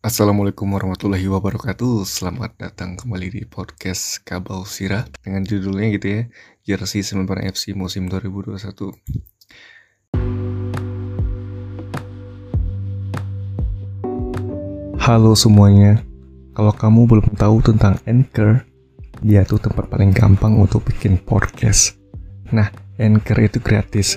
Assalamualaikum warahmatullahi wabarakatuh. Selamat datang kembali di podcast Kabau Sirah Dengan judulnya gitu ya Jersey Semen FC musim 2021 Halo semuanya. Kalau kamu belum tahu tentang Anchor Dia tuh tempat paling gampang untuk bikin podcast. Nah, Anchor itu gratis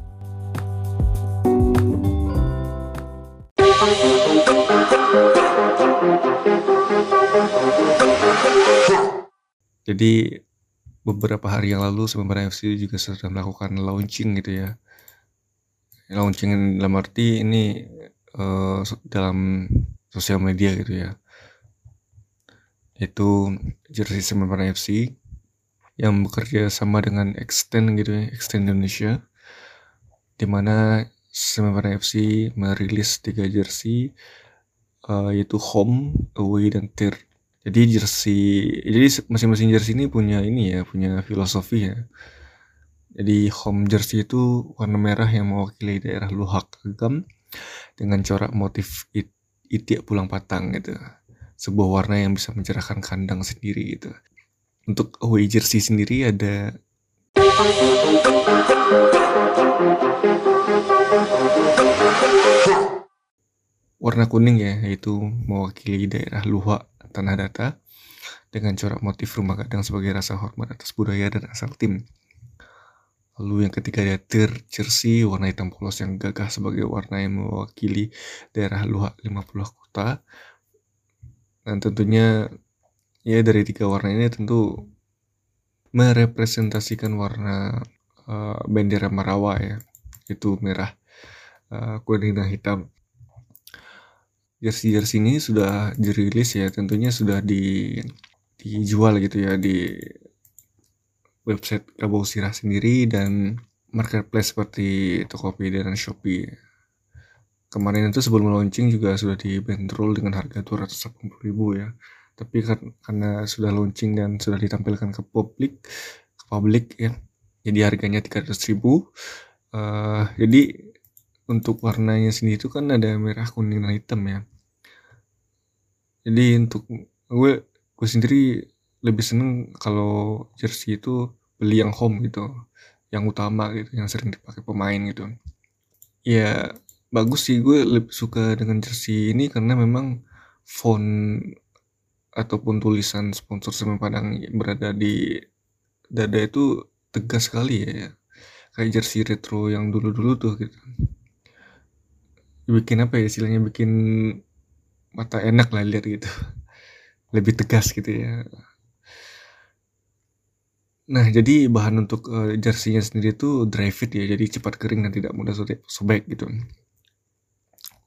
Jadi beberapa hari yang lalu sebenarnya FC juga sudah melakukan launching gitu ya. Launching dalam arti ini uh, dalam sosial media gitu ya. Itu jersey sebenarnya FC yang bekerja sama dengan Extend gitu ya, Extend Indonesia. Di mana sebenarnya FC merilis tiga jersey uh, yaitu home, away dan third jadi jersey jadi masing-masing jersey ini punya ini ya punya filosofi ya. Jadi home jersey itu warna merah yang mewakili daerah Luhak Agam dengan corak motif it, itiak pulang patang gitu. Sebuah warna yang bisa mencerahkan kandang sendiri gitu. Untuk away jersey sendiri ada warna kuning ya yaitu mewakili daerah Luhak tanah data dengan corak motif rumah gadang sebagai rasa hormat atas budaya dan asal tim. Lalu yang ketiga ada tir jersey warna hitam polos yang gagah sebagai warna yang mewakili daerah luak 50 kota. Dan tentunya ya dari tiga warna ini tentu merepresentasikan warna uh, bendera Marawa ya, itu merah, uh, kuning dan hitam jersey-jersey ini sudah dirilis ya tentunya sudah di dijual gitu ya di website Kabau Sirah sendiri dan marketplace seperti Tokopedia dan Shopee. Kemarin itu sebelum launching juga sudah dibanderol dengan harga 280 ribu ya. Tapi karena sudah launching dan sudah ditampilkan ke publik, ke publik ya, jadi harganya 300 ribu. Uh, jadi untuk warnanya sendiri itu kan ada merah, kuning, dan hitam ya. Jadi untuk gue gue sendiri lebih seneng kalau jersey itu beli yang home gitu yang utama gitu yang sering dipakai pemain gitu. Ya bagus sih gue lebih suka dengan jersey ini karena memang font ataupun tulisan sponsor semen padang berada di dada itu tegas sekali ya. Kayak jersey retro yang dulu-dulu tuh gitu bikin apa ya istilahnya bikin mata enak lah lihat gitu. Lebih tegas gitu ya. Nah jadi bahan untuk uh, jersey-nya sendiri itu dry fit ya jadi cepat kering dan tidak mudah sobek gitu.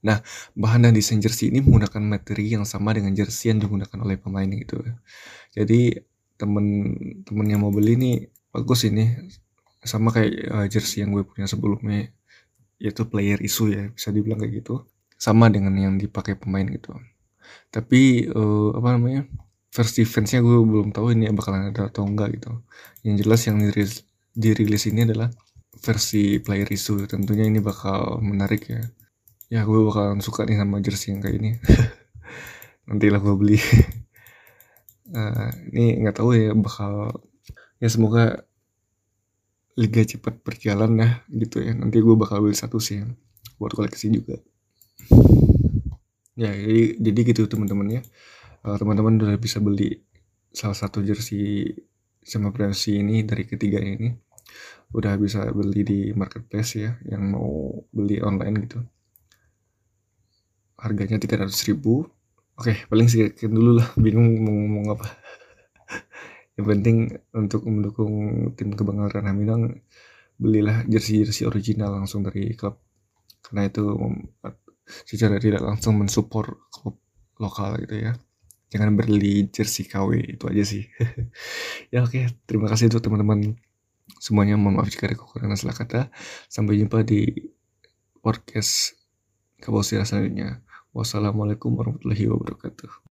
Nah bahan dan desain jersey ini menggunakan materi yang sama dengan jersey yang digunakan oleh pemain gitu. Jadi temen-temen yang mau beli ini bagus ini. Sama kayak uh, jersey yang gue punya sebelumnya yaitu player isu ya bisa dibilang kayak gitu. Sama dengan yang dipakai pemain gitu. Tapi uh, apa namanya versi fansnya gue belum tahu ini bakalan ada atau enggak gitu. Yang jelas yang dirilis, dirilis ini adalah versi player isu. Tentunya ini bakal menarik ya. Ya gue bakalan suka nih sama jersey yang kayak ini. Nantilah gue beli. Uh, ini nggak tahu ya bakal ya semoga liga cepat berjalan ya gitu ya. Nanti gue bakal beli satu sih buat koleksi juga. Ya jadi, jadi gitu teman-teman ya uh, teman-teman udah bisa beli salah satu jersey sama Presi ini dari ketiga ini. Udah bisa beli di marketplace ya yang mau beli online gitu. Harganya 300 ribu. Oke paling sekian dulu lah. Bingung mau ngomong apa yang penting untuk mendukung tim kebanggaan Haminang belilah jersey-jersey original langsung dari klub. Karena itu secara tidak langsung mensupport klub lokal gitu ya. Jangan beli jersey KW itu aja sih. Ya oke. Okay. terima kasih untuk teman-teman semuanya. Mohon maaf jika ada kekurangan salah kata. Sampai jumpa di podcast Kabau Sirah selanjutnya. Wassalamualaikum warahmatullahi wabarakatuh